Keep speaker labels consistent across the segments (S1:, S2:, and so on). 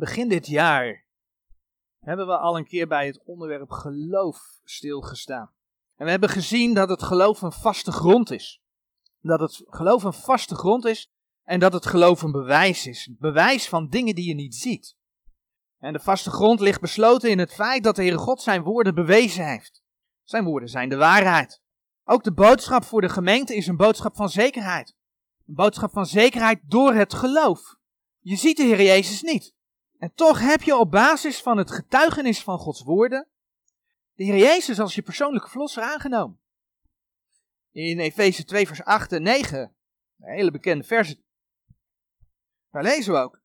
S1: Begin dit jaar hebben we al een keer bij het onderwerp geloof stilgestaan. En we hebben gezien dat het geloof een vaste grond is. Dat het geloof een vaste grond is en dat het geloof een bewijs is. Bewijs van dingen die je niet ziet. En de vaste grond ligt besloten in het feit dat de Heere God zijn woorden bewezen heeft. Zijn woorden zijn de waarheid. Ook de boodschap voor de gemeente is een boodschap van zekerheid. Een boodschap van zekerheid door het geloof. Je ziet de Heer Jezus niet. En toch heb je op basis van het getuigenis van Gods woorden de Heer Jezus als je persoonlijke verlosser aangenomen. In Efeze 2 vers 8 en 9, een hele bekende versen. Daar lezen we ook.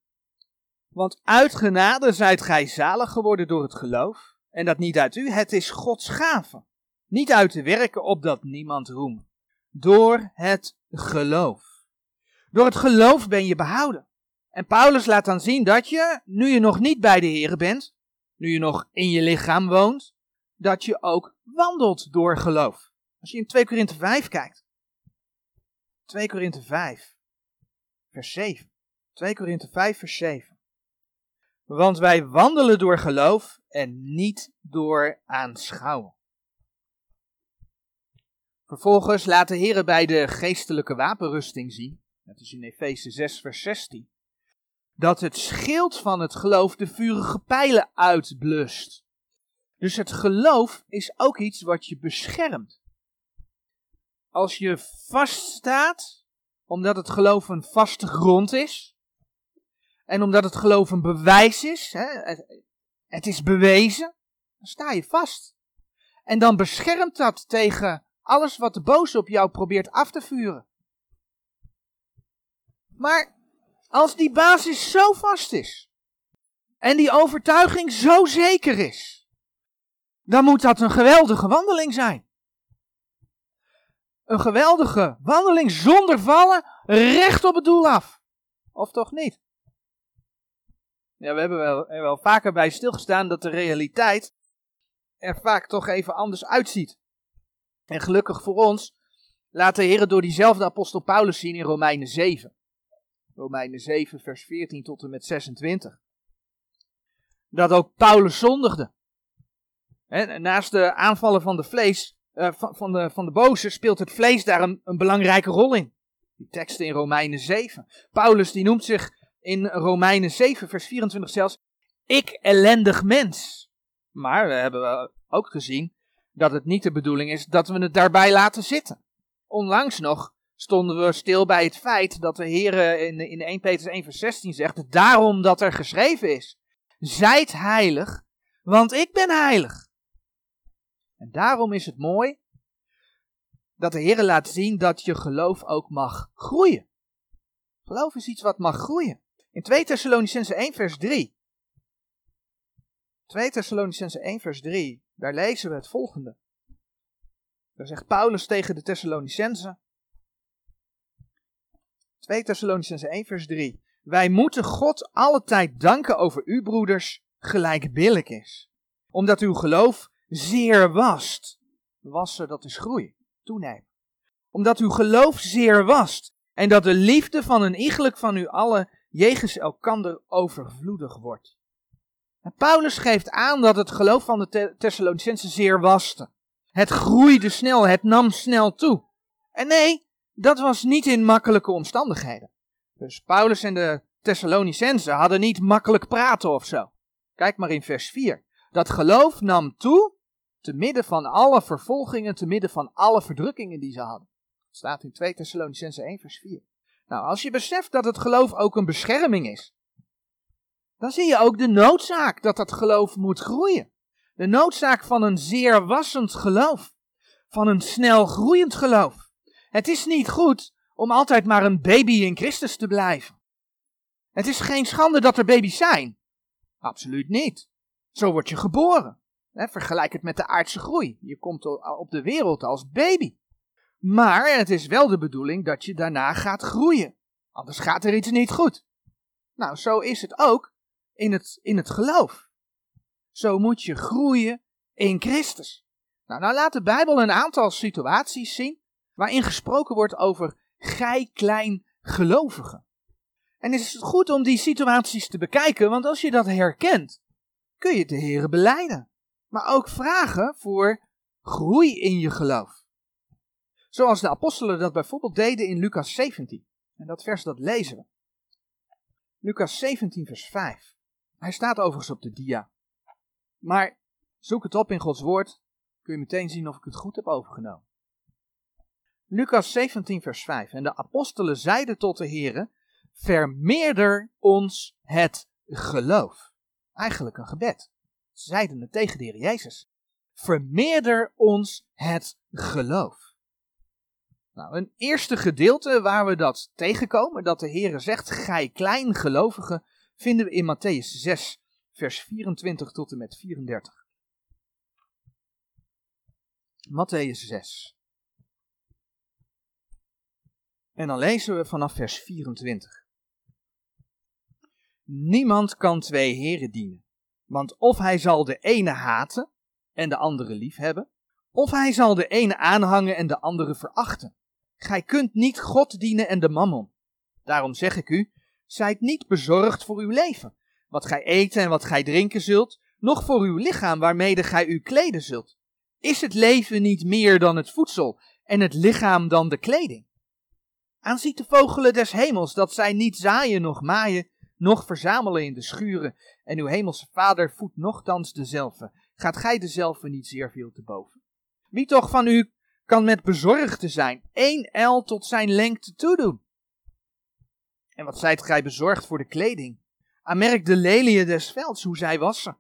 S1: Want uit genade zijt gij zalig geworden door het geloof. En dat niet uit u, het is Gods gave. Niet uit de werken opdat niemand roemt. Door het geloof. Door het geloof ben je behouden. En Paulus laat dan zien dat je, nu je nog niet bij de Here bent, nu je nog in je lichaam woont, dat je ook wandelt door geloof. Als je in 2 Korinthe 5 kijkt. 2 Korinthe 5, vers 7. 2 Korinthe 5, vers 7. Want wij wandelen door geloof en niet door aanschouwen. Vervolgens laat de Heer bij de geestelijke wapenrusting zien, dat is in Efeze 6, vers 16, dat het schild van het geloof de vurige pijlen uitblust. Dus het geloof is ook iets wat je beschermt. Als je vaststaat, omdat het geloof een vaste grond is, en omdat het geloof een bewijs is, hè, het, is bewezen, dan sta je vast. En dan beschermt dat tegen alles wat de boze op jou probeert af te vuren. Maar als die basis zo vast is en die overtuiging zo zeker is, dan moet dat een geweldige wandeling zijn. Een geweldige wandeling zonder vallen, recht op het doel af. Of toch niet? Ja, we hebben wel, er wel vaker bij stilgestaan dat de realiteit er vaak toch even anders uitziet. En gelukkig voor ons laat de Heer door diezelfde apostel Paulus zien in Romeinen 7. Romeinen 7, vers 14 tot en met 26. Dat ook Paulus zondigde. Naast de aanvallen van de vlees, van, van, de, van de boze, speelt het vlees daar een, een belangrijke rol in. Die teksten in Romeinen 7. Paulus die noemt zich in Romeinen 7, vers 24 zelfs, ik ellendig mens. Maar we hebben ook gezien dat het niet de bedoeling is dat we het daarbij laten zitten. Onlangs nog stonden we stil bij het feit dat de Heer in, in 1 Petrus 1 vers 16 zegt, daarom dat er geschreven is, zijt heilig, want ik ben heilig. En daarom is het mooi dat de Heer laat zien dat je geloof ook mag groeien. Geloof is iets wat mag groeien. In 2 Thessalonicense 1 vers 3. 2 Thessalonicense 1 vers 3, daar lezen we het volgende. Daar zegt Paulus tegen de Thessalonicense. 2 Thessalonicense 1 vers 3. Wij moeten God alle tijd danken over u broeders, gelijk billig is. Omdat uw geloof zeer wast. Wassen, dat is groei, toenemen. Omdat uw geloof zeer wast. En dat de liefde van een iegelijk van u allen jegens elkander overvloedig wordt. En Paulus geeft aan dat het geloof van de Thessalonicense zeer waste. Het groeide snel, het nam snel toe. En nee, dat was niet in makkelijke omstandigheden. Dus Paulus en de Thessalonicense hadden niet makkelijk praten of zo. Kijk maar in vers 4. Dat geloof nam toe te midden van alle vervolgingen, te midden van alle verdrukkingen die ze hadden. Dat staat in 2 Thessalonicense 1 vers 4. Nou, als je beseft dat het geloof ook een bescherming is, dan zie je ook de noodzaak dat dat geloof moet groeien. De noodzaak van een zeer wassend geloof, van een snel groeiend geloof. Het is niet goed om altijd maar een baby in Christus te blijven. Het is geen schande dat er baby's zijn. Absoluut niet. Zo word je geboren. vergelijk het met de aardse groei. Je komt op de wereld als baby. Maar het is wel de bedoeling dat je daarna gaat groeien. Anders gaat er iets niet goed. Nou, zo is het ook in het, in het geloof. Zo moet je groeien in Christus. Nou, nou laat de Bijbel een aantal situaties zien waarin gesproken wordt over gij klein gelovigen. En is het goed om die situaties te bekijken, want als je dat herkent, kun je de Heer beleiden. Maar ook vragen voor groei in je geloof. Zoals de apostelen dat bijvoorbeeld deden in Lucas 17. En dat vers dat lezen we. Lucas 17, vers 5. Hij staat overigens op de dia. Maar zoek het op in Gods woord, kun je meteen zien of ik het goed heb overgenomen. Lucas 17, vers 5. En de apostelen zeiden tot de Heeren, vermeerder ons het geloof. Eigenlijk een gebed. Ze zeiden het tegen de Heer Jezus. Vermeerder ons het geloof. Nou, een eerste gedeelte waar we dat tegenkomen, dat de Heer zegt, gij kleingelovigen, vinden we in Matthäus 6, vers 24 tot en met 34. Matthäus 6. En dan lezen we vanaf vers 24. Niemand kan twee heren dienen, want of hij zal de ene haten en de andere liefhebben, of hij zal de ene aanhangen en de andere verachten. Gij kunt niet God dienen en de mammon. Daarom zeg ik u, zijt niet bezorgd voor uw leven, wat gij eten en wat gij drinken zult, noch voor uw lichaam waarmede gij u kleden zult. Is het leven niet meer dan het voedsel en het lichaam dan de kleding? Aanziet de vogelen des hemels dat zij niet zaaien noch maaien, noch verzamelen in de schuren, en uw hemelse vader voedt nochtans dezelfde. Gaat gij dezelfde niet zeer veel te boven? Wie toch van u kan met bezorgde zijn één el tot zijn lengte toedoen? En wat zijt gij bezorgd voor de kleding? Aanmerk de leliën des velds, hoe zij wassen.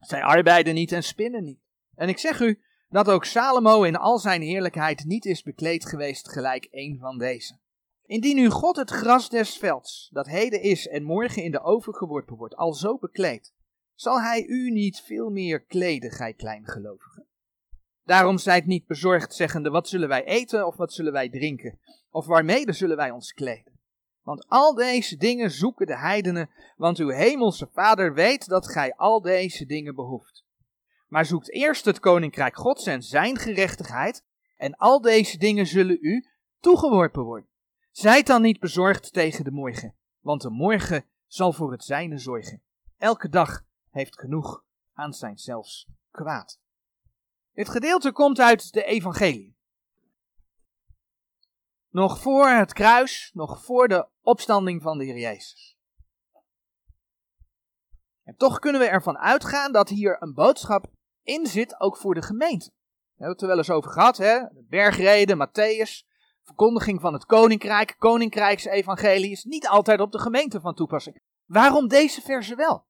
S1: Zij arbeiden niet en spinnen niet. En ik zeg u dat ook Salomo in al zijn heerlijkheid niet is bekleed geweest gelijk een van deze. Indien u God het gras des velds, dat heden is en morgen in de oven geworpen wordt, al zo bekleedt, zal hij u niet veel meer kleden, gij kleingelovigen. Daarom zijt niet bezorgd, zeggende, wat zullen wij eten of wat zullen wij drinken, of waarmede zullen wij ons kleden. Want al deze dingen zoeken de heidenen, want uw hemelse Vader weet dat gij al deze dingen behoeft. Maar zoekt eerst het koninkrijk Gods en zijn gerechtigheid, en al deze dingen zullen u toegeworpen worden. Zijt dan niet bezorgd tegen de morgen, want de morgen zal voor het zijne zorgen. Elke dag heeft genoeg aan zijn zelfs kwaad. Dit gedeelte komt uit de evangelie. Nog voor het kruis, nog voor de opstanding van de Heer Jezus. En toch kunnen we ervan uitgaan dat hier een boodschap in zit, ook voor de gemeente. We hebben het er wel eens over gehad, hè? De bergreden, Matthäus, verkondiging van het koninkrijk, koninkrijksevangelie is niet altijd op de gemeente van toepassing. Waarom deze verse wel?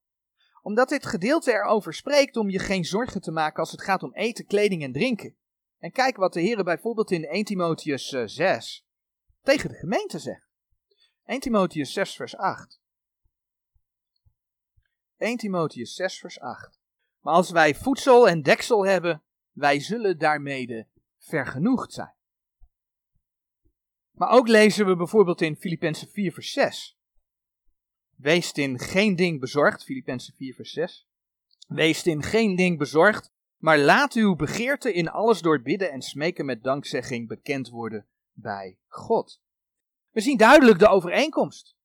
S1: Omdat dit gedeelte erover spreekt om je geen zorgen te maken als het gaat om eten, kleding en drinken. En kijk wat de Heer bijvoorbeeld in 1 Timotheus 6 eh, tegen de gemeente zegt. 1 Timotheus 6 vers 8. 1 Timotheus 6 vers 8. Maar als wij voedsel en deksel hebben, wij zullen daarmee vergenoegd zijn. Maar ook lezen we bijvoorbeeld in Filippenzen 4 vers 6. Wees in geen ding bezorgd, Filippenzen 4 vers 6. Wees in geen ding bezorgd, maar laat uw begeerte in alles door bidden en smeken met dankzegging bekend worden bij God. We zien duidelijk de overeenkomst.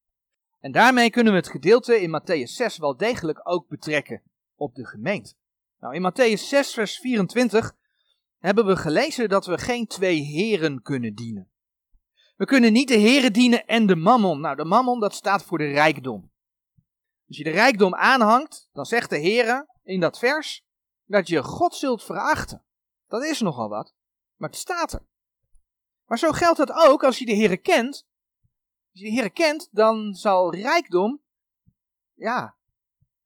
S1: En daarmee kunnen we het gedeelte in Matthäus 6 wel degelijk ook betrekken op de gemeente. Nou, in Matthäus 6 vers 24 hebben we gelezen dat we geen twee heren kunnen dienen. We kunnen niet de heren dienen en de mammon. Nou, de mammon dat staat voor de rijkdom. Als je de rijkdom aanhangt, dan zegt de Heere in dat vers dat je God zult verachten. Dat is nogal wat, maar het staat er. Maar zo geldt het ook als je de Heere kent. Als je de Heere kent, dan zal rijkdom, ja,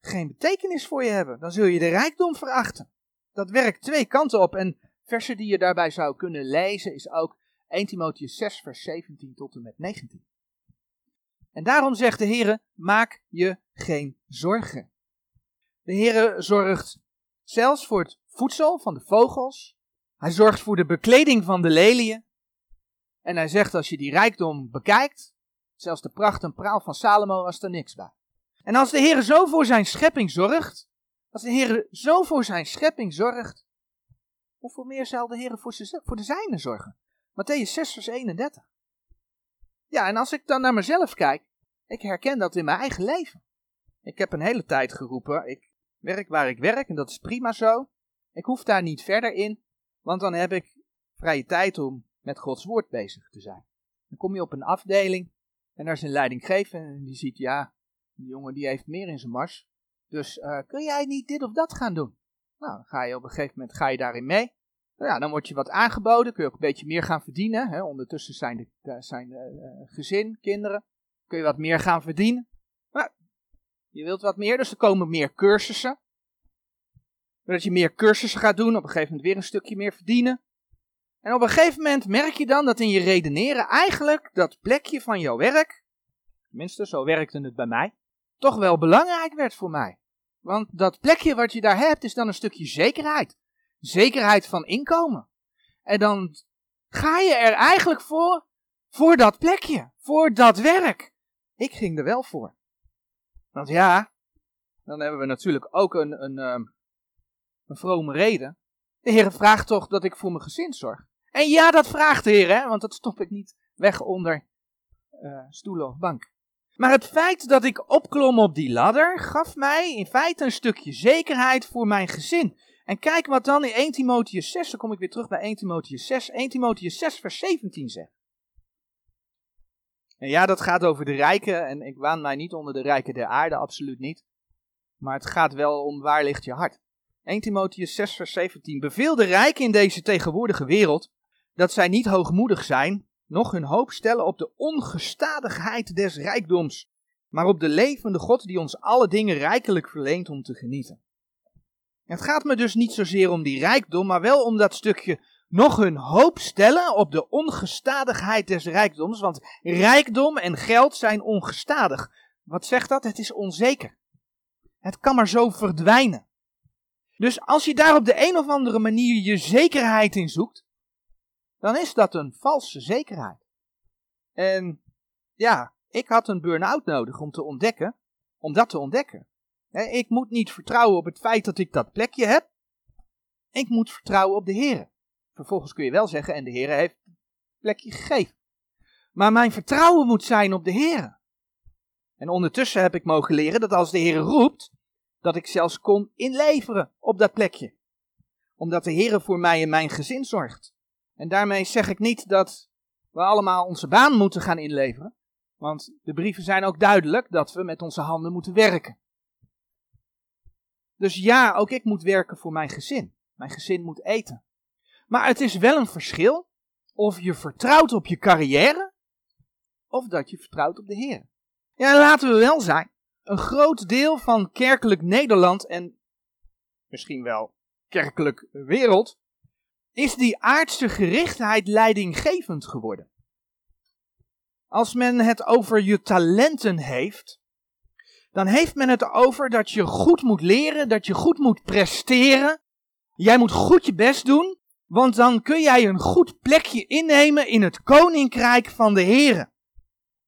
S1: geen betekenis voor je hebben. Dan zul je de rijkdom verachten. Dat werkt twee kanten op. En versen die je daarbij zou kunnen lezen is ook 1 Timotheus 6, vers 17 tot en met 19. En daarom zegt de Heer: maak je geen zorgen. De Heer zorgt zelfs voor het voedsel van de vogels. Hij zorgt voor de bekleding van de leliën. En hij zegt als je die rijkdom bekijkt, zelfs de pracht en praal van Salomo was er niks bij. En als de Heer zo voor zijn schepping zorgt, als de Heer zo voor zijn schepping zorgt, hoeveel meer zal de Heer voor, voor de zijne zorgen? Matthäus 6 vers 31. Ja, en als ik dan naar mezelf kijk, Ik herken dat in mijn eigen leven. Ik heb een hele tijd geroepen, ik werk waar ik werk en dat is prima zo. Ik hoef daar niet verder in, want dan heb ik vrije tijd om met Gods woord bezig te zijn. Dan kom je op een afdeling en daar is een leidinggevende en die ziet, ja, die jongen die heeft meer in zijn mars. Dus uh, kun jij niet dit of dat gaan doen? Nou, dan ga je op een gegeven moment ga je daarin mee. Nou ja, dan wordt je wat aangeboden, kun je ook een beetje meer gaan verdienen. Hè? Ondertussen zijn de, zijn de uh, gezin, kinderen, kun je wat meer gaan verdienen. Maar je wilt wat meer, dus er komen meer cursussen. Dat je meer cursussen gaat doen, op een gegeven moment weer een stukje meer verdienen. En op een gegeven moment merk je dan dat in je redeneren eigenlijk dat plekje van jouw werk, tenminste zo werkte het bij mij, toch wel belangrijk werd voor mij. Want dat plekje wat je daar hebt is dan een stukje zekerheid. Zekerheid van inkomen. En dan ga je er eigenlijk voor, voor dat plekje, voor dat werk. Ik ging er wel voor. Want ja, dan hebben we natuurlijk ook een, een, ehm, een vrome reden. De Heer vraagt toch dat ik voor mijn gezin zorg. En ja, dat vraagt de Heer, hè, want dat stop ik niet weg onder uh, stoelen of bank. Maar het feit dat ik opklom op die ladder gaf mij in feite een stukje zekerheid voor mijn gezin. En kijk wat dan in 1 Timotheus 6, dan kom ik weer terug bij 1 Timotheus 6, 1 Timotheus 6 vers 17 zegt. En ja, dat gaat over de rijken en ik waan mij niet onder de rijken der aarde, absoluut niet. Maar het gaat wel om waar ligt je hart. 1 Timotheus 6 vers 17. Beveel de rijken in deze tegenwoordige wereld dat zij niet hoogmoedig zijn, nog hun hoop stellen op de ongestadigheid des rijkdoms, maar op de levende God die ons alle dingen rijkelijk verleent om te genieten. Het gaat me dus niet zozeer om die rijkdom, maar wel om dat stukje nog hun hoop stellen op de ongestadigheid des rijkdoms, want rijkdom en geld zijn ongestadig. Wat zegt dat? Het is onzeker. Het kan maar zo verdwijnen. Dus als je daar op de een of andere manier je zekerheid in zoekt, dan is dat een valse zekerheid. En ja, ik had een burn-out nodig om te ontdekken, om dat te ontdekken. Ik moet niet vertrouwen op het feit dat ik dat plekje heb. Ik moet vertrouwen op de Heer. Vervolgens kun je wel zeggen, en de Heer heeft het plekje gegeven. Maar mijn vertrouwen moet zijn op de Heer. En ondertussen heb ik mogen leren dat als de Heer roept, dat ik zelfs kon inleveren op dat plekje. Omdat de Heer voor mij en mijn gezin zorgt. En daarmee zeg ik niet dat we allemaal onze baan moeten gaan inleveren. Want de brieven zijn ook duidelijk dat we met onze handen moeten werken. Dus ja, ook ik moet werken voor mijn gezin. Mijn gezin moet eten. Maar het is wel een verschil of je vertrouwt op je carrière of dat je vertrouwt op de Heer. Ja, laten we wel zijn. Een groot deel van kerkelijk Nederland en misschien wel kerkelijk wereld is die aardse gerichtheid leidinggevend geworden. Als men het over je talenten heeft, dan heeft men het over dat je goed moet leren, dat je goed moet presteren. Jij moet goed je best doen, want dan kun jij een goed plekje innemen in het koninkrijk van de Here.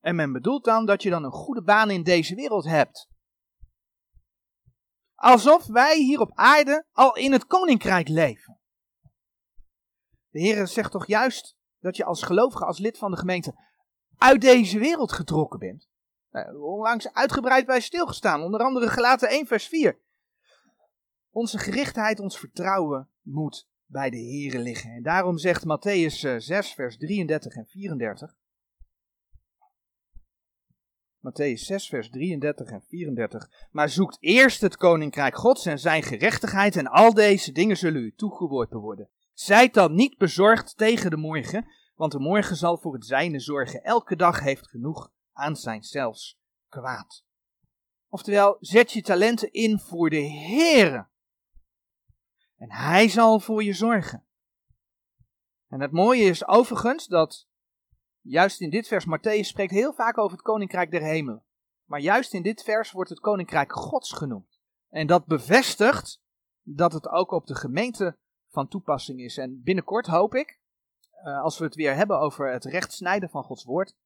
S1: En men bedoelt dan dat je dan een goede baan in deze wereld hebt. Alsof wij hier op aarde al in het koninkrijk leven. De Heer zegt toch juist dat je als gelovige, als lid van de gemeente, uit deze wereld getrokken bent. Nou, onlangs uitgebreid bij stilgestaan, onder andere gelaten 1 vers 4. Onze gerichtheid, ons vertrouwen moet bij de Heer liggen. En daarom zegt Matthäus 6 eh, vers 33 en 34. Matthäus 6, vers 33 en 34. Maar zoekt eerst het koninkrijk Gods en zijn gerechtigheid, en al deze dingen zullen u toegeworpen worden. Zijt dan niet bezorgd tegen de morgen, want de morgen zal voor het zijne zorgen. Elke dag heeft genoeg aan zijn zelfs kwaad. Oftewel, zet je talenten in voor de Heere. En hij zal voor je zorgen. En het mooie is overigens dat juist in dit vers, Matthäus spreekt heel vaak over het koninkrijk der hemelen. Maar juist in dit vers wordt het koninkrijk Gods genoemd. En dat bevestigt dat het ook op de gemeente van toepassing is. En binnenkort hoop ik, uh, als we het weer hebben over het recht snijden van Gods woord,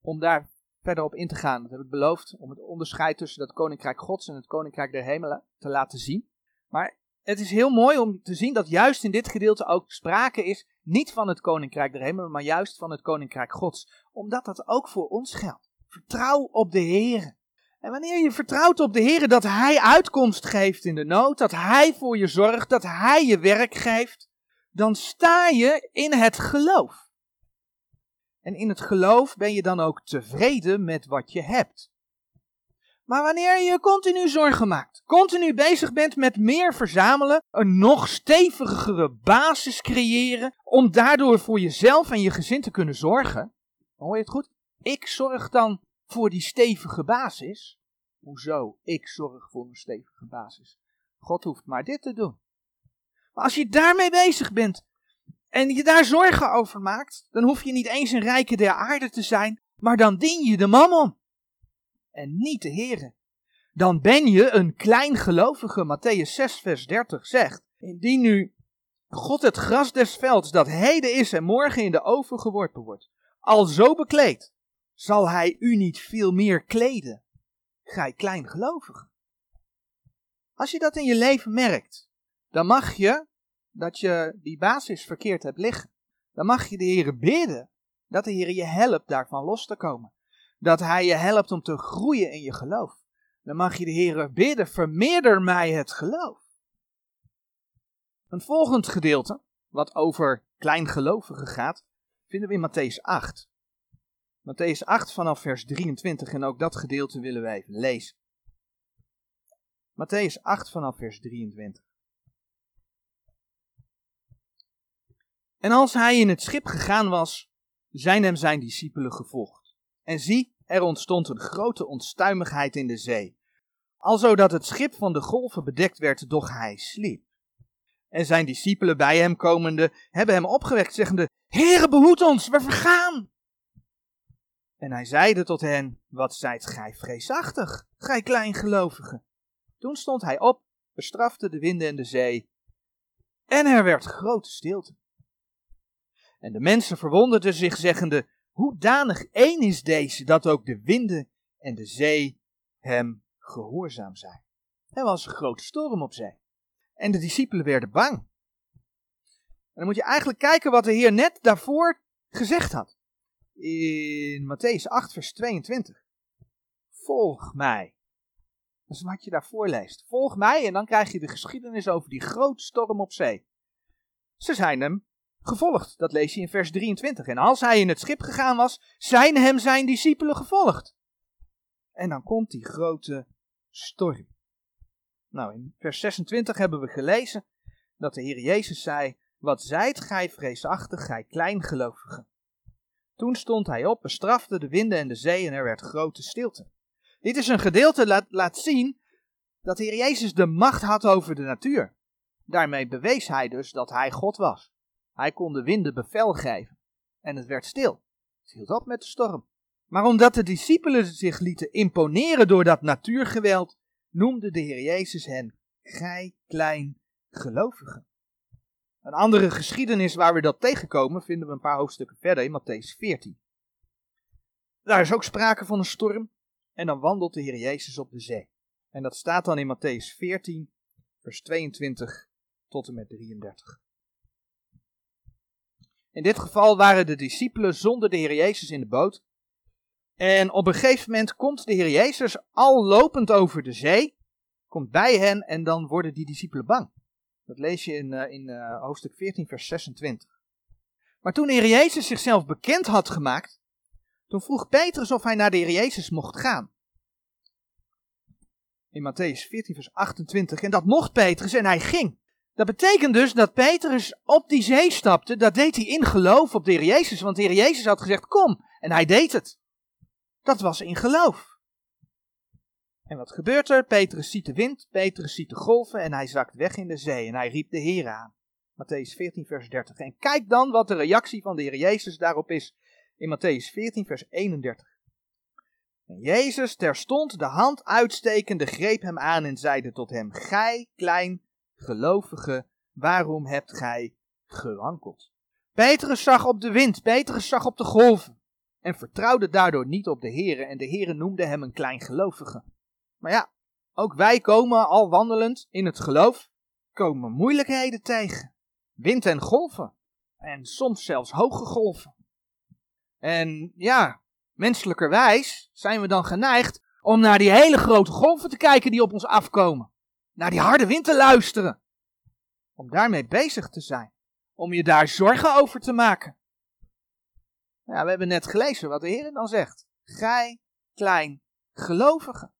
S1: om daar verder op in te gaan. Dat heb ik beloofd, om het onderscheid tussen dat koninkrijk Gods en het koninkrijk der hemelen te laten zien. Maar het is heel mooi om te zien dat juist in dit gedeelte ook sprake is, niet van het koninkrijk der hemelen, maar juist van het koninkrijk Gods. Omdat dat ook voor ons geldt. Vertrouw op de Heer. En wanneer je vertrouwt op de Heer dat Hij uitkomst geeft in de nood, dat Hij voor je zorgt, dat Hij je werk geeft, dan sta je in het geloof. En in het geloof ben je dan ook tevreden met wat je hebt. Maar wanneer je continu zorgen maakt, continu bezig bent met meer verzamelen, een nog stevigere basis creëren, om daardoor voor jezelf en je gezin te kunnen zorgen, hoor je het goed? Ik zorg dan voor die stevige basis. Hoezo? Ik zorg voor een stevige basis. God hoeft maar dit te doen. Maar als je daarmee bezig bent en je daar zorgen over maakt, dan hoef je niet eens een rijke der aarde te zijn, maar dan dien je de mammon en niet de Heere. Dan ben je een kleingelovige, Matthäus 6 vers 30 zegt. Indien nu God het gras des velds dat heden is en morgen in de oven geworpen wordt, al zo bekleed, zal hij u niet veel meer kleden, gij kleingelovige. Als je dat in je leven merkt, dan mag je, dat je die basis verkeerd hebt liggen, dan mag je de Heer bidden dat de Heer je helpt daarvan los te komen dat Hij je helpt om te groeien in je geloof. Dan mag je de Heer bidden, vermeerder mij het geloof. Een volgend gedeelte, wat over kleingelovigen gaat, vinden we in Matthäus 8. Matthäus 8 vanaf vers 23 en ook dat gedeelte willen we even lezen. Matthäus 8 vanaf vers 23. En als hij in het schip gegaan was, zijn hem zijn discipelen gevolgd. En zie, er ontstond een grote onstuimigheid in de zee, alzo dat het schip van de golven bedekt werd, doch hij sliep. En zijn discipelen bij hem komende hebben hem opgewekt, zeggende, Heere, behoed ons, we vergaan. En hij zeide tot hen, wat zijt gij vreesachtig, gij kleingelovigen. Toen stond hij op, bestrafte de winden en de zee, en er werd grote stilte. En de mensen verwonderden zich, zeggende, Hoedanig één is deze dat ook de winden en de zee hem gehoorzaam zijn. Er was een grote storm op zee. En de discipelen werden bang. En dan moet je eigenlijk kijken wat de Heer net daarvoor gezegd had. In Matthäus 8, vers 22. Volg mij. Dat is wat je daarvoor leest. Volg mij en dan krijg je de geschiedenis over die grote storm op zee. Ze zijn hem gevolgd. Dat lees je in vers 23. En als hij in het schip gegaan was, zijn hem zijn discipelen gevolgd. En dan komt die grote storm. Nou, in vers 26 hebben we gelezen dat de Heer Jezus zei: Wat zijt gij vreesachtig, gij kleingelovigen? Toen stond hij op, bestrafte de winden en de zee en er werd grote stilte. Dit is een gedeelte dat laat zien dat de Heer Jezus de macht had over de natuur. Daarmee bewees hij dus dat hij God was. Hij kon de winden bevel geven. En het werd stil. Het hield op met de storm. Maar omdat de discipelen zich lieten imponeren door dat natuurgeweld, noemde de Heer Jezus hen gij klein gelovigen. Een andere geschiedenis waar we dat tegenkomen vinden we een paar hoofdstukken verder in Matthäus 14. Daar is ook sprake van een storm en dan wandelt de Heer Jezus op de zee. En dat staat dan in Matthäus 14, vers 22 tot en met 33. In dit geval waren de discipelen zonder de Heer Jezus in de boot. En op een gegeven moment komt de Heer Jezus al lopend over de zee, komt bij hen en dan worden die discipelen bang. Dat lees je in, uh, in uh, hoofdstuk 14, vers 26. Maar toen de Jezus zichzelf bekend had gemaakt, toen vroeg Petrus of hij naar de Heer Jezus mocht gaan. In Matthäus 14, vers 28. En dat mocht Petrus en hij ging. Dat betekent dus dat Petrus op die zee stapte. Dat deed hij in geloof op de Heer Jezus. Want de Heer Jezus had gezegd: Kom. En hij deed het. Dat was in geloof. En wat gebeurt er? Petrus ziet de wind, Petrus ziet de golven en hij zakt weg in de zee. En hij riep de Heer aan. Matthäus 14, vers 30. En kijk dan wat de reactie van de Heer Jezus daarop is. In Matthäus 14, vers 31. En Jezus terstond de hand uitstekende greep hem aan en zeide tot hem: Gij klein gelovige, waarom hebt gij gewankeld? Petrus zag op de wind, Petrus zag op de golven en vertrouwde daardoor niet op de Heere en de Heere noemde hem een klein gelovige. Maar ja, ook wij komen al wandelend in het geloof, komen moeilijkheden tegen. Wind en golven. En soms zelfs hoge golven. En ja, Menselijkerwijs zijn we dan geneigd om naar die hele grote golven te kijken die op ons afkomen. Naar die harde wind te luisteren. Om daarmee bezig te zijn. Om je daar zorgen over te maken. Ja, we hebben net gelezen wat de Heer dan zegt. Gij, klein gelovige.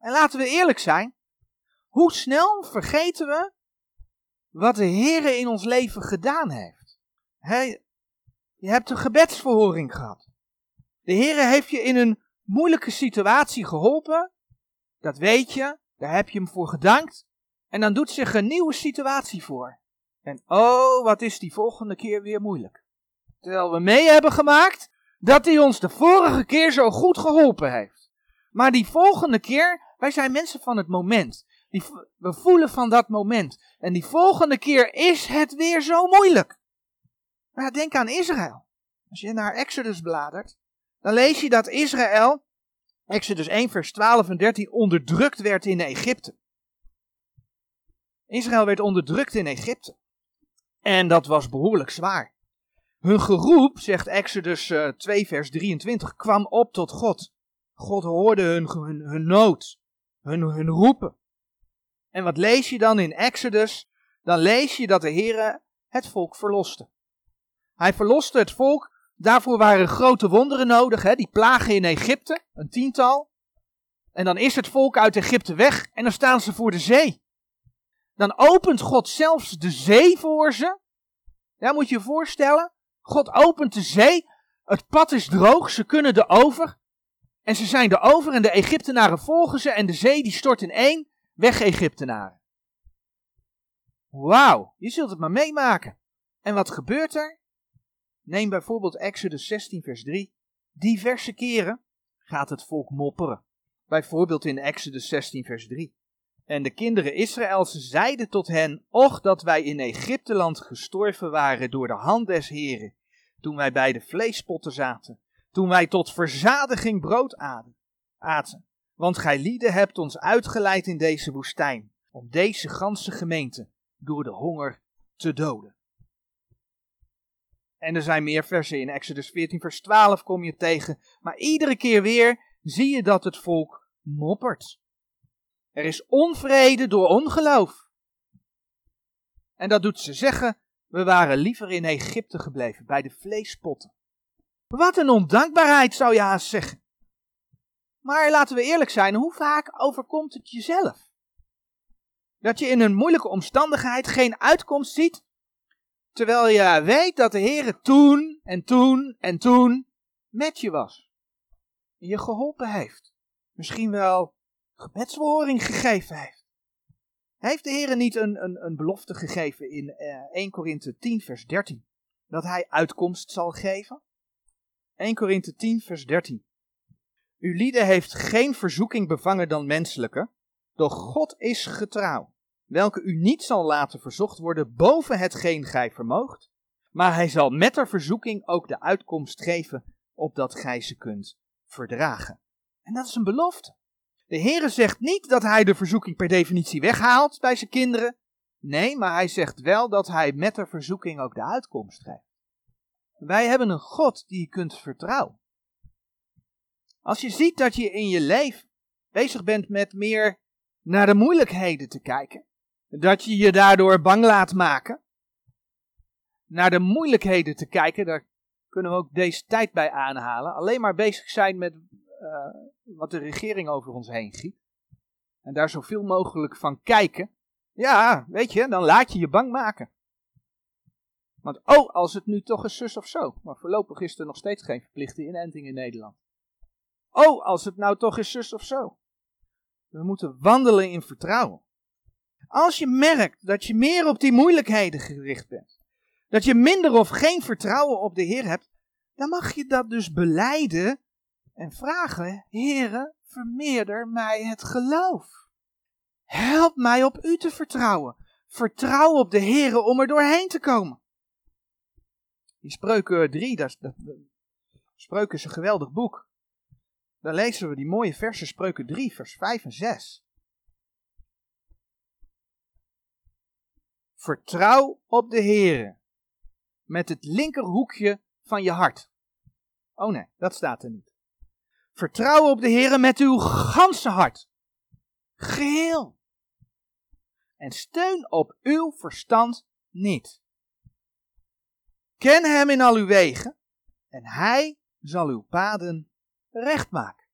S1: En laten we eerlijk zijn. Hoe snel vergeten we wat de Heer in ons leven gedaan heeft? Je hebt een gebedsverhoring gehad. De Heer heeft je in een moeilijke situatie geholpen. Dat weet je. Daar heb je hem voor gedankt. En dan doet zich een nieuwe situatie voor. En oh, wat is die volgende keer weer moeilijk. Terwijl we mee hebben gemaakt dat hij ons de vorige keer zo goed geholpen heeft. Maar die volgende keer, wij zijn mensen van het moment. Die, we voelen van dat moment. En die volgende keer is het weer zo moeilijk. Maar denk aan Israël. Als je naar Exodus bladert, dan lees je dat Israël, Exodus 1 vers 12 en 13, onderdrukt werd in Egypte. Israël werd onderdrukt in Egypte. En dat was behoorlijk zwaar. Hun geroep, zegt Exodus 2 eh, vers 23, kwam op tot God. God hoorde hun, hun, hun nood, hun, roepen. En wat lees je dan in Exodus? Dan lees je dat de Heere het volk verloste. Hij verloste het volk Daarvoor waren grote wonderen nodig, hè? die plagen in Egypte, een tiental. En dan is het volk uit Egypte weg en dan staan ze voor de zee. Dan opent God zelfs de zee voor ze. Ja, moet je je voorstellen. God opent de zee, het pad is droog, ze kunnen er over. En ze zijn er over en de Egyptenaren volgen ze en de zee die stort in één, weg Egyptenaren. Wauw, je zult het maar meemaken. En wat gebeurt er? Neem bijvoorbeeld Exodus 16, vers 3. Diverse keren gaat het volk mopperen. Bijvoorbeeld in Exodus 16, vers 3. En de kinderen Israëls zeiden tot hen: Och dat wij in Egypteland gestorven waren door de hand des Heren, toen wij bij de vleespotten zaten, toen wij tot verzadiging brood aten. Want gij lieden hebt ons uitgeleid in deze woestijn, om deze ganse gemeente door de honger te doden. En er zijn meer versen in Exodus 14, vers 12 kom je tegen. Maar iedere keer weer zie je dat het volk moppert. Er is onvrede door ongeloof. En dat doet ze zeggen, we waren liever in Egypte gebleven, bij de vleespotten. Wat een ondankbaarheid zou je haast zeggen. Maar laten we eerlijk zijn, hoe vaak overkomt het jezelf? Dat je in een moeilijke omstandigheid geen uitkomst ziet Terwijl je weet dat de Heer toen en toen en toen met je was. En je geholpen heeft. Misschien wel gebedsverhoring gegeven heeft. Heeft de Heer niet een, een, een belofte gegeven in uh, eh, 1 Korinthe 10 vers 13? Dat hij uitkomst zal geven? 1 Korinthe 10 vers 13. Uw lieden heeft geen verzoeking bevangen dan menselijke, doch God is getrouw welke u niet zal laten verzocht worden boven hetgeen gij vermoogt, maar hij zal met de verzoeking ook de uitkomst geven, opdat gij ze kunt verdragen. En dat is een belofte. De Heere zegt niet dat hij de verzoeking per definitie weghaalt bij zijn kinderen. Nee, maar hij zegt wel dat hij met de verzoeking ook de uitkomst geeft. Wij hebben een God die je kunt vertrouwen. Als je ziet dat je in je leven bezig bent met meer naar de moeilijkheden te kijken, dat je je daardoor bang laat maken. Naar de moeilijkheden te kijken, daar kunnen we ook deze tijd bij aanhalen. Alleen maar bezig zijn met uh, wat de regering over ons heen giet. En daar zoveel mogelijk van kijken. Ja, weet je, dan laat je je bang maken. Want oh, als het nu toch is zus of zo. Maar voorlopig is er nog steeds geen verplichte inenting in Nederland. Oh, als het nou toch is zus of zo. We moeten wandelen in vertrouwen. Als je merkt dat je meer op die moeilijkheden gericht bent, dat je minder of geen vertrouwen op de Heer hebt, dan mag je dat dus beleiden en vragen: Heere, vermeerder mij het geloof. Help mij op u te vertrouwen. Vertrouw op de Heere om er doorheen te komen. Die spreuken 3, dat, dat, spreuken is een geweldig boek. Daar lezen we die mooie versen, spreuken 3, vers 5 en 6. Vertrouw op de Heere met het linkerhoekje van je hart. Oh nee, dat staat er niet. Vertrouw op de Heer met uw ganse hart. Geheel. En steun op uw verstand niet. Ken hem in al uw wegen en hij zal uw paden recht maken.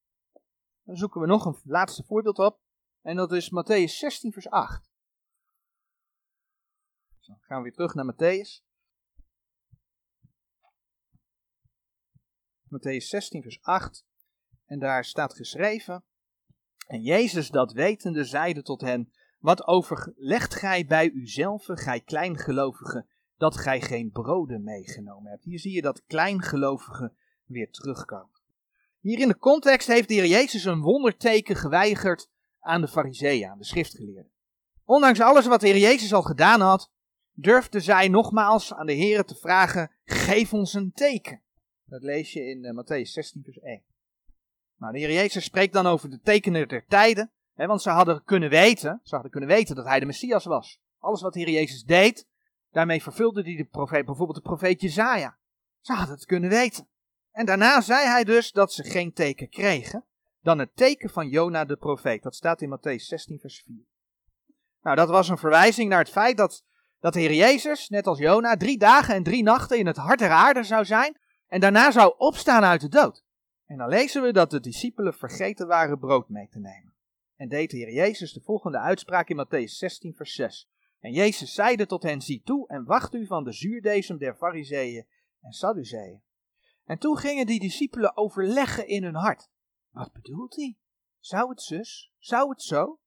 S1: Dan zoeken we nog een laatste voorbeeld op. En dat is Matthäus 16, vers 8. Dan gaan we weer terug naar Matthäus. Matthäus 16, vers 8. En daar staat geschreven. En Jezus dat wetende zeide tot hen: Wat overlegt gij bij uzelf, gij kleingelovigen, dat gij geen broden meegenomen hebt? Hier zie je dat kleingelovigen weer terugkomen. Hier in de context heeft de Heer Jezus een wonderteken geweigerd aan de fariseeën, aan de schriftgeleerden. Ondanks alles wat de Heer Jezus al gedaan had, durfde zij nogmaals aan de Heer te vragen, geef ons een teken. Dat lees je in uh, Matthäus 16 vers 1. Nou, de Heer Jezus spreekt dan over de tekenen der tijden, hè, want ze hadden kunnen weten, ze hadden kunnen weten dat hij de Messias was. Alles wat de Heer Jezus deed, daarmee vervulde hij de profeet, bijvoorbeeld de profeet Jezaja. Ze hadden het kunnen weten. En daarna zei hij dus dat ze geen teken kregen, dan het teken van Jona de profeet. Dat staat in Matthäus 16 vers 4. Nou, dat was een verwijzing naar het feit dat, dat de Heer Jezus, net als Jona, drie dagen en drie nachten in het hart der aarde zou zijn en daarna zou opstaan uit de dood. En dan lezen we dat de discipelen vergeten waren brood mee te nemen. En deed de Heer Jezus de volgende uitspraak in Matthäus 16 vers 6. En Jezus zeide tot hen, zie toe en wacht u van de zuurdesem der fariseeën en sadduceeën. En toen gingen die discipelen overleggen in hun hart. Wat bedoelt hij? Zou het zus? Zou het zo?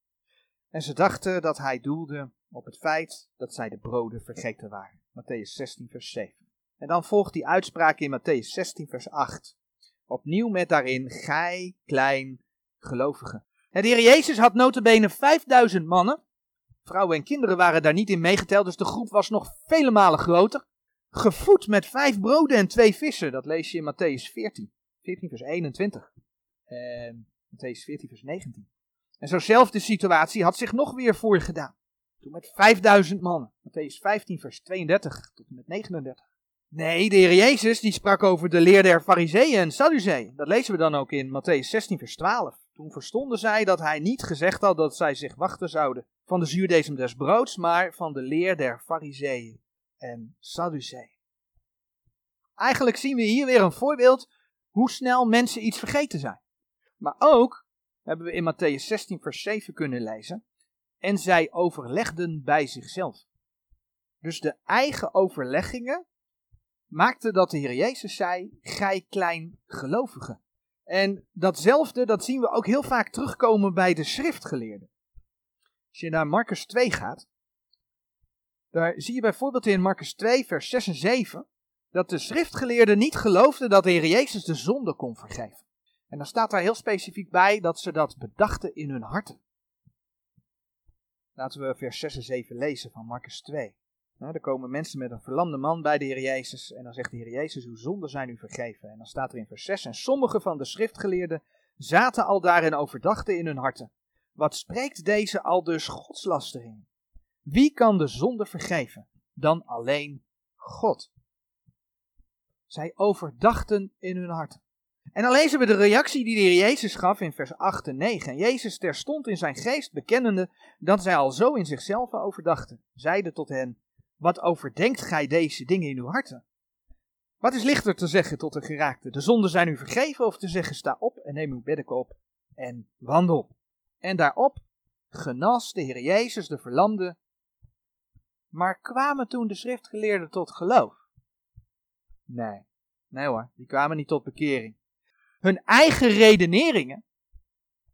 S1: En ze dachten dat hij doelde op het feit dat zij de broden vergeten waren. Matthäus 16, vers 7. En dan volgt die uitspraak in Matthäus 16, vers 8. Opnieuw met daarin, gij klein gelovigen. En de Heer Jezus had notabene 5000 mannen. Vrouwen en kinderen waren daar niet in meegeteld, dus de groep was nog vele malen groter gevoed met vijf broden en twee vissen. Dat lees je in Matthäus 14, 14 vers 21. En Matthäus 14 vers 19. En zo'nzelfde situatie had zich nog weer voorgedaan. Toen met 5000 mannen. Matthäus 15 vers 32 tot en met 39. Nee, de Heer Jezus die sprak over de leer der fariseeën en sadduceeën. Dat lezen we dan ook in Matthäus 16 vers 12. Toen verstonden zij dat hij niet gezegd had dat zij zich wachten zouden van de zuurdesem des broods, maar van de leer der fariseeën en Sadducee. Eigenlijk zien we hier weer een voorbeeld hoe snel mensen iets vergeten zijn. Maar ook hebben we in Matthäus 16, vers 7 kunnen lezen. En zij overlegden bij zichzelf. Dus de eigen overleggingen maakten dat de Heer Jezus zei: Gij klein gelovige. En datzelfde, dat zien we ook heel vaak terugkomen bij de schriftgeleerden. Als je naar Marcus 2 gaat, daar zie je bijvoorbeeld in Marcus 2, vers 6 en 7, dat de schriftgeleerden niet geloofden dat de Heer Jezus de zonde kon vergeven. En dan staat daar heel specifiek bij dat ze dat bedachten in hun harten. Laten we vers 6 en 7 lezen van Marcus 2. Nou, er komen mensen met een verlamde man bij de Heer Jezus. En dan zegt de Heer Jezus, uw zonden zijn u vergeven. En dan staat er in vers 6, en sommige van de schriftgeleerden zaten al daar en overdachten in hun harten. Wat spreekt deze al dus godslastering? Wie kan de zonde vergeven dan alleen God? Zij overdachten in hun harten. En dan lezen we de reactie die de Heer Jezus gaf in vers 8 en 9. En Jezus terstond in zijn geest bekennende dat zij al zo in zichzelf overdachten, zeide tot hen, wat overdenkt gij deze dingen in uw harten? Wat is lichter te zeggen tot de geraakte? De zonden zijn u vergeven of te zeggen sta op en neem uw bedden op en wandel. En daarop genas de Heer Jezus de verlamde maar kwamen toen de schriftgeleerden tot geloof? Nee, nee hoor, die kwamen niet tot bekering. Hun eigen redeneringen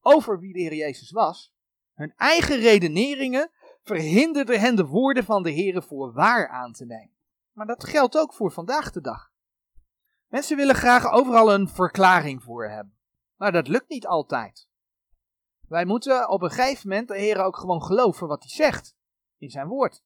S1: over wie de Heer Jezus was, hun eigen redeneringen verhinderden hen de woorden van de Heer voor waar aan te nemen. Maar dat geldt ook voor vandaag de dag. Mensen willen graag overal een verklaring voor hebben. Maar dat lukt niet altijd. Wij moeten op een gegeven moment de Heer ook gewoon geloven wat hij zegt in zijn woord.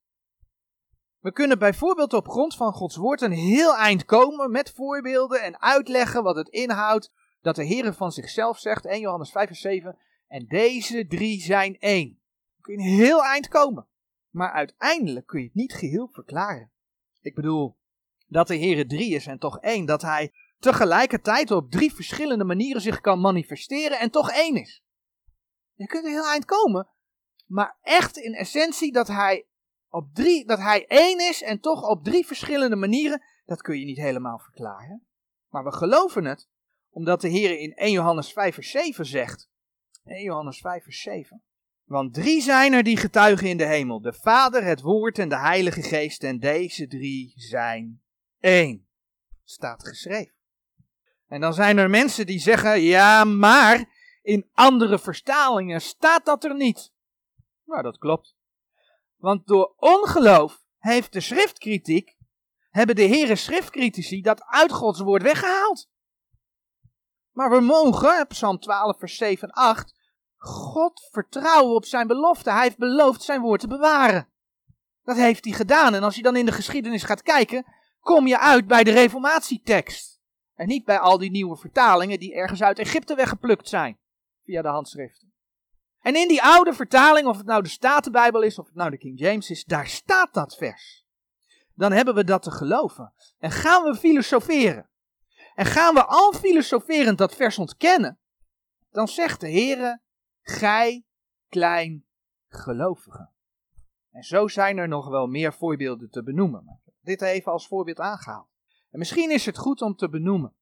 S1: We kunnen bijvoorbeeld op grond van Gods woord een heel eind komen met voorbeelden en uitleggen wat het inhoudt dat de Heer van zichzelf zegt, 1 Johannes 5 vers 7, en deze drie zijn één. Dan kun je een heel eind komen. Maar uiteindelijk kun je het niet geheel verklaren. Ik bedoel, dat de Heer drie is en toch één, dat hij tegelijkertijd op drie verschillende manieren zich kan manifesteren en toch één is. Je kunt er heel eind komen, maar echt in essentie dat hij op drie, dat hij één is en toch op drie verschillende manieren, dat kun je niet helemaal verklaren. Maar we geloven het, omdat de Heer in 1 Johannes 5 vers 7 zegt. 1 Johannes 5 vers 7. Want drie zijn er die getuigen in de hemel: de Vader, het Woord en de Heilige Geest. En deze drie zijn één. Staat geschreven. En dan zijn er mensen die zeggen: ja, maar in andere vertalingen staat dat er niet. Nou, dat klopt. Want door ongeloof heeft de schriftkritiek, hebben de heren schriftcritici dat uit Gods woord weggehaald. Maar we mogen, Psalm 12 vers 7 en 8, God vertrouwen op zijn belofte. Hij heeft beloofd zijn woord te bewaren. Dat heeft hij gedaan. En als je dan in de geschiedenis gaat kijken, kom je uit bij de reformatietekst. En niet bij al die nieuwe vertalingen die ergens uit Egypte weggeplukt zijn. Via de handschriften. En in die oude vertaling, of het nou de Statenbijbel is, of het nou de King James is, daar staat dat vers. Dan hebben we dat te geloven. En gaan we filosoferen. En gaan we al filosoferend dat vers ontkennen. Dan zegt de Heere, gij klein gelovige. En zo zijn er nog wel meer voorbeelden te benoemen. Dit even als voorbeeld aangehaald. En misschien is het goed om te benoemen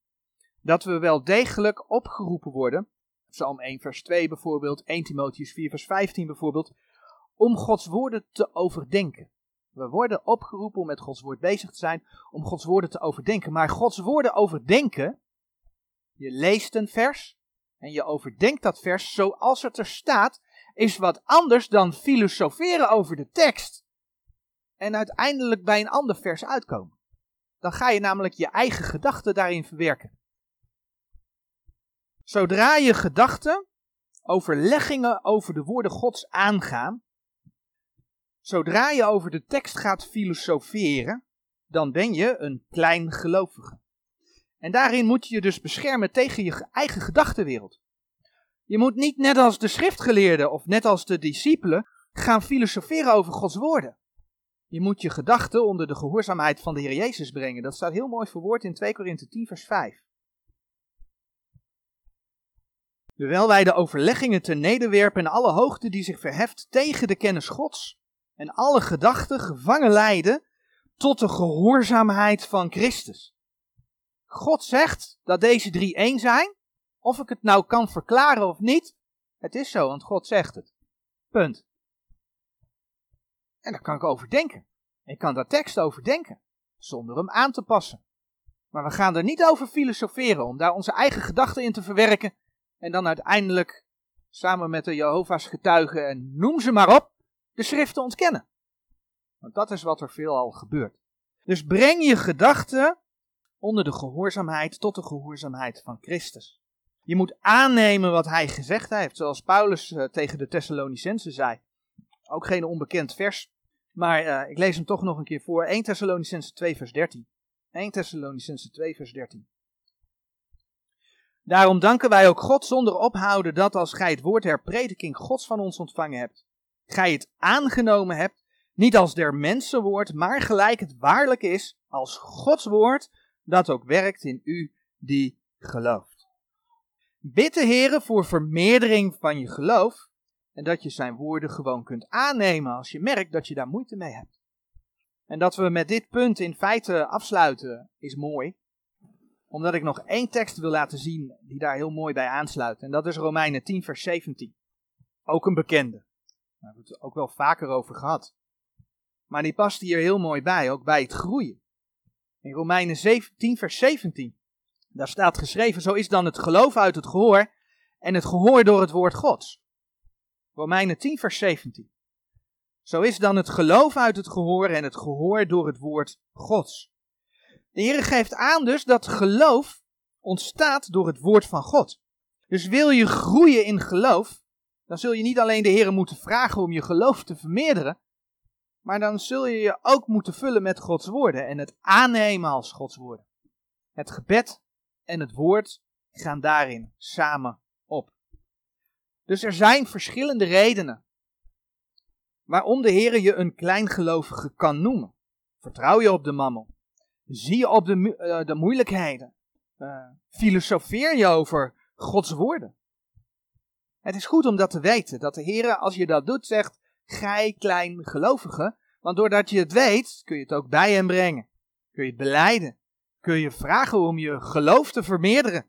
S1: dat we wel degelijk opgeroepen worden, Psalm 1 vers 2 bijvoorbeeld, 1 Timotheus 4 vers 15 bijvoorbeeld, om Gods woorden te overdenken. We worden opgeroepen om met Gods woord bezig te zijn, om Gods woorden te overdenken. Maar Gods woorden overdenken, je leest een vers, en je overdenkt dat vers zoals het er staat, is wat anders dan filosoferen over de tekst en uiteindelijk bij een ander vers uitkomen. Dan ga je namelijk je eigen gedachten daarin verwerken. Zodra je gedachten overleggingen over de woorden Gods aangaan, zodra je over de tekst gaat filosoferen, dan ben je een klein gelovige. En daarin moet je je dus beschermen tegen je eigen gedachtenwereld. Je moet niet net als de schriftgeleerden of net als de discipelen gaan filosoferen over Gods woorden. Je moet je gedachten onder de gehoorzaamheid van de Heer Jezus brengen. Dat staat heel mooi verwoord in 2 Korinthe 10 vers 5. Terwijl wij de overleggingen ten nederwerpen en alle hoogte die zich verheft tegen de kennis Gods en alle gedachten gevangen leiden tot de gehoorzaamheid van Christus. God zegt dat deze drie één zijn. Of ik het nou kan verklaren of niet, het is zo, want God zegt het. Punt. En daar kan ik over denken. Ik kan daar tekst over denken, zonder hem aan te passen. Maar we gaan er niet over filosoferen om daar onze eigen gedachten in te verwerken en dan uiteindelijk samen met de Jehovah's getuigen en noem ze maar op, de schriften ontkennen. Want dat is wat er veelal gebeurt. Dus breng je gedachten onder de gehoorzaamheid tot de gehoorzaamheid van Christus. Je moet aannemen wat hij gezegd heeft, zoals Paulus uh, tegen de Thessalonicensen zei. Ook geen onbekend vers, maar uh, ik lees hem toch nog een keer voor. 1 Thessalonicensen 2 vers 13. 1 Thessalonicensen 2 vers 13. Daarom danken wij ook God zonder ophouden dat als gij het woord der prediking Gods van ons ontvangen hebt, gij het aangenomen hebt, niet als der mensen woord, maar gelijk het waarlijk is, als Gods woord, dat ook werkt in u die gelooft. Bid de Heer voor vermeerdering van je geloof en dat je zijn woorden gewoon kunt aannemen als je merkt dat je daar moeite mee hebt. En dat we met dit punt in feite afsluiten is mooi, omdat ik nog één tekst wil laten zien die daar heel mooi bij aansluit. En dat is Romeinen 10, vers 17. Ook een bekende. Daar hebben we het ook wel vaker over gehad. Maar die past hier heel mooi bij, ook bij het groeien. In Romeinen 10, vers 17. Daar staat geschreven, zo is dan het geloof uit het gehoor en het gehoor door het woord Gods. Romeinen 10, vers 17. Zo is dan het geloof uit het gehoor en het gehoor door het woord Gods. De Heer geeft aan dus dat geloof ontstaat door het woord van God. Dus wil je groeien in geloof, dan zul je niet alleen de Heer moeten vragen om je geloof te vermeerderen, maar dan zul je je ook moeten vullen met Gods woorden en het aannemen als Gods woorden. Het gebed en het woord gaan daarin samen op. Dus er zijn verschillende redenen waarom de Heer je een kleingelovige kan noemen. Vertrouw je op de mammel? Zie je op de, uh, de moeilijkheden? uh, filosofeer je over Gods woorden. Het is goed om dat te weten, dat de Heer, als je dat doet, zegt, gij klein gelovige, want doordat je het weet, kun je het ook bij hem brengen. Kun je het beleiden. Kun je vragen om je geloof te vermeerderen.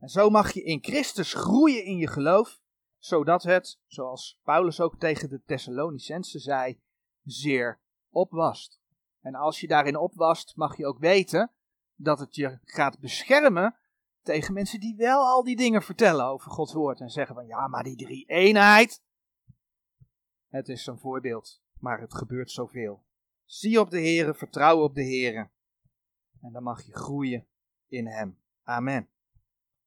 S1: En zo mag je in Christus groeien in je geloof, zodat het, zoals Paulus ook tegen de Thessalonicensen zei, zeer opwast. En als je daarin opwast, mag je ook weten dat het je gaat beschermen tegen mensen die wel al die dingen vertellen over Gods woord en zeggen van ja, maar die drie eenheid. Het is een voorbeeld, maar het gebeurt zoveel. Zie op de Heere, vertrouw op de Heere. En dan mag je groeien in Hem. Amen.